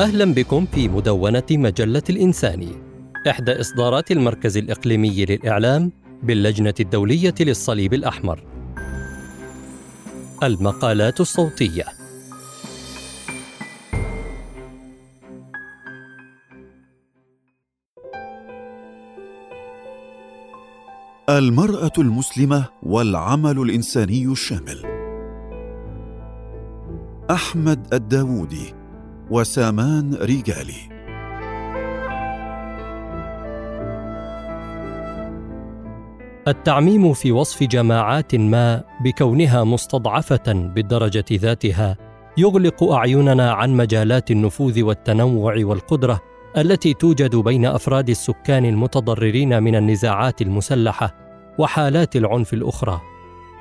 أهلا بكم في مدونة مجلة الإنساني إحدى إصدارات المركز الإقليمي للإعلام باللجنة الدولية للصليب الأحمر. المقالات الصوتية. المرأة المسلمة والعمل الإنساني الشامل. أحمد الداوودي. وسامان ريجالي. التعميم في وصف جماعات ما بكونها مستضعفة بالدرجة ذاتها يغلق أعيننا عن مجالات النفوذ والتنوع والقدرة التي توجد بين أفراد السكان المتضررين من النزاعات المسلحة وحالات العنف الأخرى.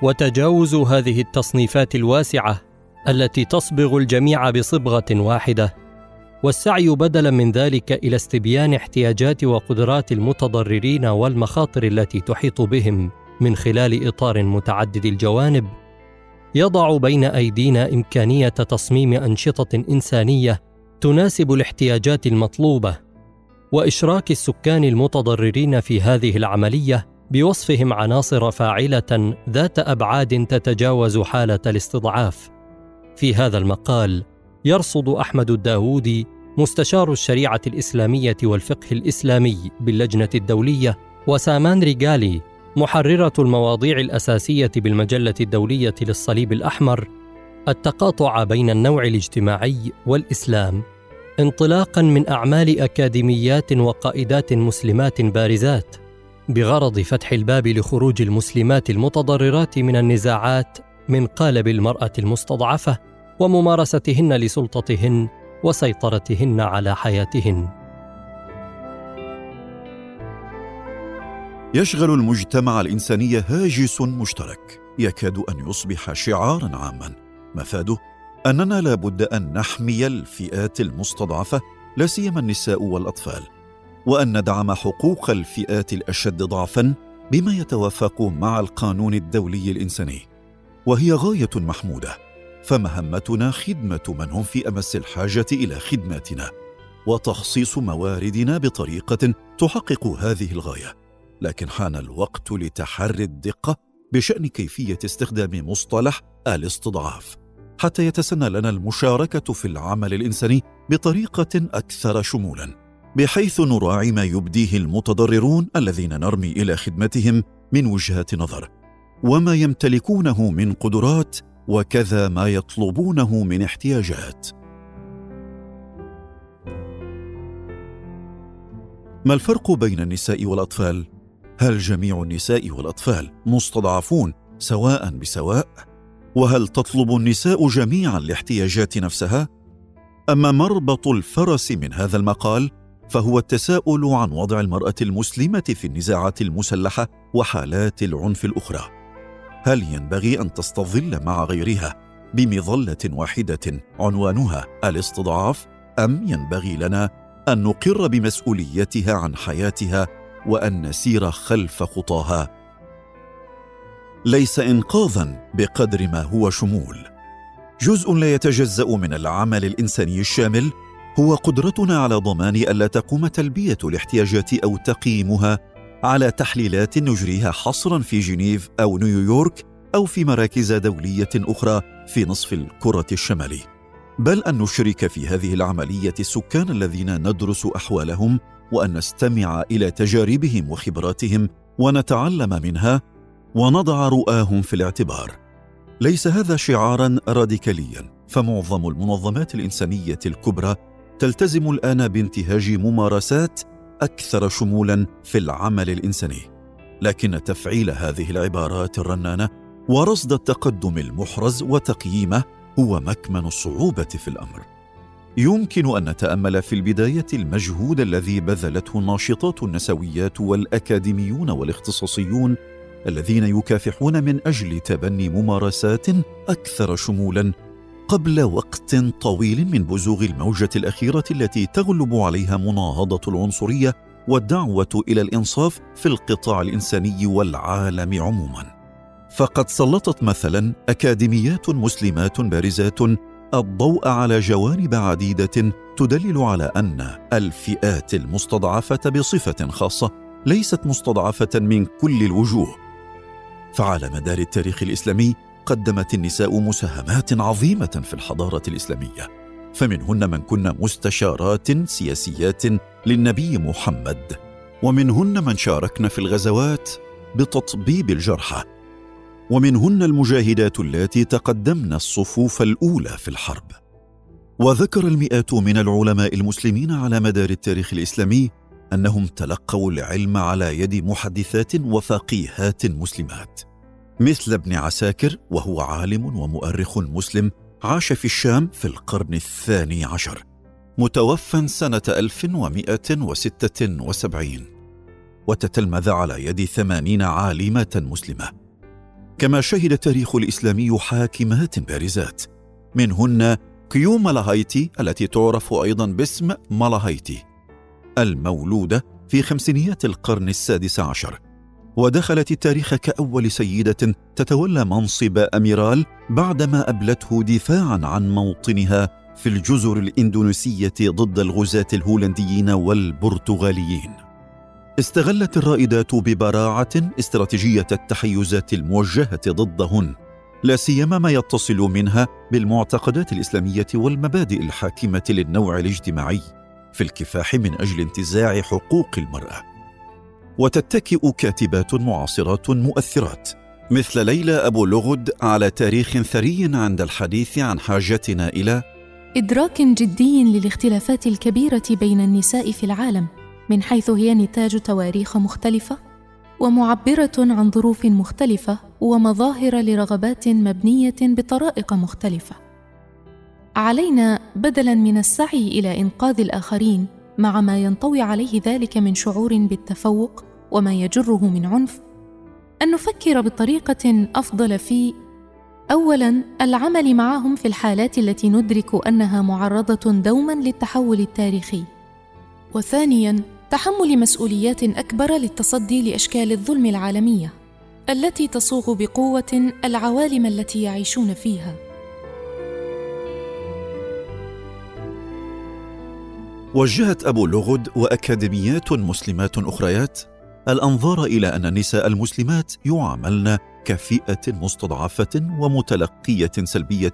وتجاوز هذه التصنيفات الواسعة التي تصبغ الجميع بصبغة واحدة والسعي بدلا من ذلك إلى استبيان احتياجات وقدرات المتضررين والمخاطر التي تحيط بهم من خلال إطار متعدد الجوانب. يضع بين أيدينا إمكانية تصميم أنشطة إنسانية تناسب الاحتياجات المطلوبة وإشراك السكان المتضررين في هذه العملية بوصفهم عناصر فاعلة ذات أبعاد تتجاوز حالة الاستضعاف. في هذا المقال يرصد أحمد الداوودي مستشار الشريعة الإسلامية والفقه الإسلامي باللجنة الدولية وسامان ريغالي محررة المواضيع الأساسية بالمجلة الدولية للصليب الأحمر التقاطع بين النوع الاجتماعي والإسلام انطلاقا من أعمال أكاديميات وقائدات مسلمات بارزات بغرض فتح الباب لخروج المسلمات المتضررات من النزاعات من قالب المرأة المستضعفة وممارستهن لسلطتهن وسيطرتهن على حياتهن. يشغل المجتمع الإنساني هاجس مشترك. يكاد أن يصبح شعارا عاما. مفاده أننا لا بد أن نحمي الفئات المستضعفة لا سيما النساء والأطفال. وأن ندعم حقوق الفئات الأشد ضعفا بما يتوافق مع القانون الدولي الإنساني. وهي غاية محمودة. فمهمتنا خدمة من هم في أمس الحاجة إلى خدماتنا وتخصيص مواردنا بطريقة تحقق هذه الغاية. لكن حان الوقت لتحري الدقة بشأن كيفية استخدام مصطلح الاستضعاف حتى يتسنى لنا المشاركة في العمل الإنساني بطريقة أكثر شمولا بحيث نراعي ما يبديه المتضررون الذين نرمي إلى خدمتهم من وجهات نظر. وما يمتلكونه من قدرات وكذا ما يطلبونه من احتياجات. ما الفرق بين النساء والأطفال؟ هل جميع النساء والأطفال مستضعفون سواء بسواء؟ وهل تطلب النساء جميعا الاحتياجات نفسها؟ أما مربط الفرس من هذا المقال فهو التساؤل عن وضع المرأة المسلمة في النزاعات المسلحة وحالات العنف الأخرى. هل ينبغي أن تستظل مع غيرها بمظلة واحدة عنوانها الاستضعاف؟ أم ينبغي لنا أن نقر بمسؤوليتها عن حياتها وأن نسير خلف خطاها؟ ليس انقاذا بقدر ما هو شمول. جزء لا يتجزأ من العمل الإنساني الشامل هو قدرتنا على ضمان الا تقوم تلبية الاحتياجات أو تقييمها على تحليلات نجريها حصرا في جنيف أو نيويورك أو في مراكز دولية أخرى في نصف الكرة الشمالي. بل أن نشرك في هذه العملية السكان الذين ندرس أحوالهم وأن نستمع إلى تجاربهم وخبراتهم ونتعلم منها ونضع رؤاهم في الاعتبار. ليس هذا شعارا راديكاليا فمعظم المنظمات الإنسانية الكبرى تلتزم الآن بانتهاج ممارسات أكثر شمولا في العمل الإنساني. لكن تفعيل هذه العبارات الرنانة ورصد التقدم المحرز وتقييمه هو مكمن الصعوبة في الأمر. يمكن أن نتأمل في البداية المجهود الذي بذلته الناشطات النسويات والأكاديميون والاختصاصيون الذين يكافحون من أجل تبني ممارسات أكثر شمولا قبل وقت طويل من بزوغ الموجة الأخيرة التي تغلب عليها مناهضة العنصرية والدعوة إلى الإنصاف في القطاع الإنساني والعالم عموما. فقد سلطت مثلا أكاديميات مسلمات بارزات الضوء على جوانب عديدة تدلل على أن الفئات المستضعفة بصفة خاصة ليست مستضعفة من كل الوجوه. فعلى مدار التاريخ الإسلامي قدمت النساء مساهمات عظيمة في الحضارة الإسلامية. فمنهن من كن مستشارات سياسيات للنبي محمد. ومنهن من شاركن في الغزوات بتطبيب الجرحى. ومنهن المجاهدات اللاتي تقدمن الصفوف الأولى في الحرب. وذكر المئات من العلماء المسلمين على مدار التاريخ الإسلامي أنهم تلقوا العلم على يد محدثات وفقيهات مسلمات. مثل ابن عساكر وهو عالم ومؤرخ مسلم عاش في الشام في القرن الثاني عشر متوفى سنة 1176 وتتلمذ على يد ثمانين عالمة مسلمة. كما شهد التاريخ الإسلامي حاكمات بارزات منهن كيو مالاهايتي التي تعرف أيضا باسم مالاهايتي المولودة في خمسينيات القرن السادس عشر. ودخلت التاريخ كأول سيدة تتولى منصب أميرال بعدما أبلته دفاعا عن موطنها في الجزر الإندونيسية ضد الغزاة الهولنديين والبرتغاليين. استغلت الرائدات ببراعة استراتيجية التحيزات الموجهة ضدهن، لا سيما ما يتصل منها بالمعتقدات الإسلامية والمبادئ الحاكمة للنوع الاجتماعي في الكفاح من أجل انتزاع حقوق المرأة. وتتكئ كاتبات معاصرات مؤثرات مثل ليلى أبو لغد على تاريخ ثري عند الحديث عن حاجتنا إلى إدراك جدي للاختلافات الكبيرة بين النساء في العالم من حيث هي نتاج تواريخ مختلفة ومعبرة عن ظروف مختلفة ومظاهر لرغبات مبنية بطرائق مختلفة. علينا بدلا من السعي إلى إنقاذ الآخرين مع ما ينطوي عليه ذلك من شعور بالتفوق وما يجره من عنف أن نفكر بطريقة أفضل في اولا العمل معهم في الحالات التي ندرك أنها معرضة دوما للتحول التاريخي وثانيا تحمل مسؤوليات أكبر للتصدي لأشكال الظلم العالمية التي تصوغ بقوة العوالم التي يعيشون فيها. وجهت أبو لغد وأكاديميات مسلمات أخريات الأنظار إلى أن النساء المسلمات يعاملن كفئة مستضعفة ومتلقية سلبية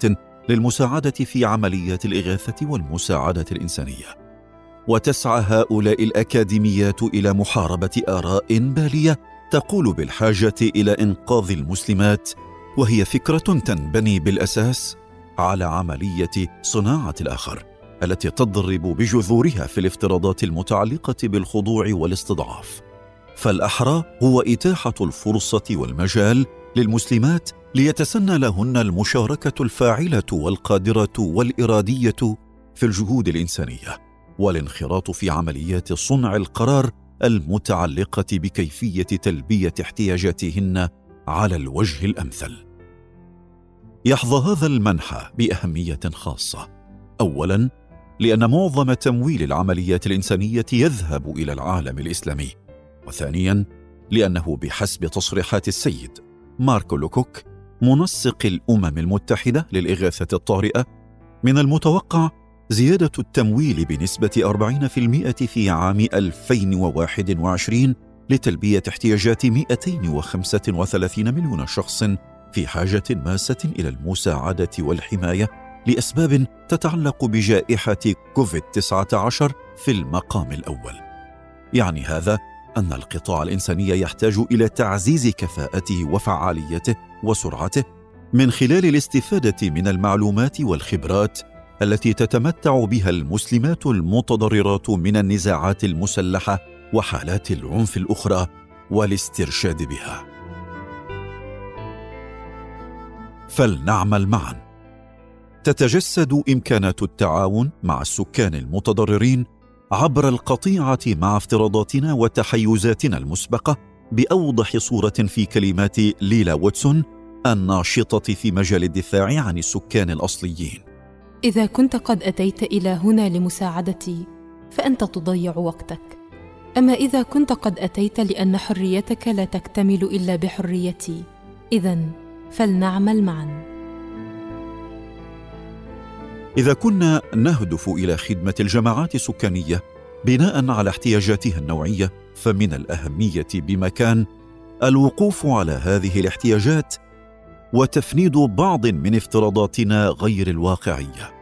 للمساعدة في عمليات الإغاثة والمساعدة الإنسانية. وتسعى هؤلاء الأكاديميات إلى محاربة آراء بالية تقول بالحاجة إلى إنقاذ المسلمات وهي فكرة تنبني بالأساس على عملية صناعة الآخر التي تضرب بجذورها في الافتراضات المتعلقة بالخضوع والاستضعاف. فالأحرى هو إتاحة الفرصة والمجال للمسلمات ليتسنى لهن المشاركة الفاعلة والقادرة والإرادية في الجهود الإنسانية والانخراط في عمليات صنع القرار المتعلقة بكيفية تلبية احتياجاتهن على الوجه الأمثل. يحظى هذا المنحى بأهمية خاصة. اولا لأن معظم تمويل العمليات الإنسانية يذهب إلى العالم الإسلامي وثانيا لأنه بحسب تصريحات السيد ماركو لوكوك منسق الأمم المتحدة للإغاثة الطارئة من المتوقع زيادة التمويل بنسبة 40% في عام 2021 لتلبية احتياجات 235 مليون شخص في حاجة ماسة إلى المساعدة والحماية لأسباب تتعلق بجائحة كوفيد 19 في المقام الأول. يعني هذا أن القطاع الإنساني يحتاج إلى تعزيز كفاءته وفعاليته وسرعته. من خلال الاستفادة من المعلومات والخبرات التي تتمتع بها المسلمات المتضررات من النزاعات المسلحة وحالات العنف الأخرى والاسترشاد بها. فلنعمل معا. تتجسد إمكانات التعاون مع السكان المتضررين عبر القطيعة مع افتراضاتنا وتحيزاتنا المسبقة بأوضح صورة في كلمات ليلا واتسون الناشطة في مجال الدفاع عن السكان الأصليين. إذا كنت قد أتيت إلى هنا لمساعدتي فأنت تضيع وقتك. أما إذا كنت قد أتيت لأن حريتك لا تكتمل إلا بحريتي اذا فلنعمل معا. إذا كنا نهدف إلى خدمة الجماعات السكانية بناء على احتياجاتها النوعية فمن الأهمية بمكان الوقوف على هذه الاحتياجات وتفنيد بعض من افتراضاتنا غير الواقعية.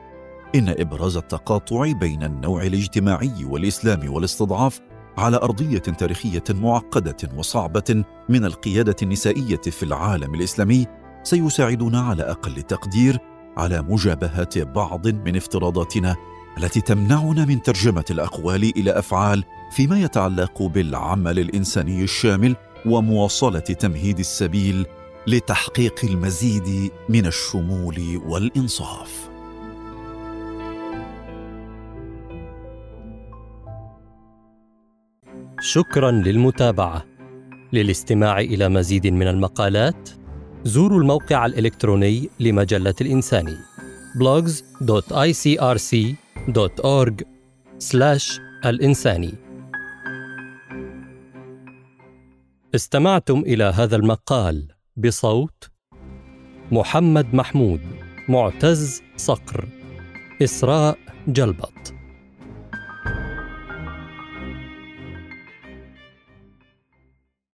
إن إبراز التقاطع بين النوع الاجتماعي والإسلام والاستضعاف على أرضية تاريخية معقدة وصعبة من القيادة النسائية في العالم الإسلامي سيساعدنا على أقل تقدير على مجابهة بعض من افتراضاتنا التي تمنعنا من ترجمة الأقوال إلى أفعال فيما يتعلق بالعمل الإنساني الشامل ومواصلة تمهيد السبيل لتحقيق المزيد من الشمول والإنصاف. شكرا للمتابعة. للاستماع إلى مزيد من المقالات زوروا الموقع الإلكتروني لمجلة الانساني blogs.icrc.org الإنساني استمعتم إلى هذا المقال بصوت محمد محمود معتز صقر إسراء جلبط.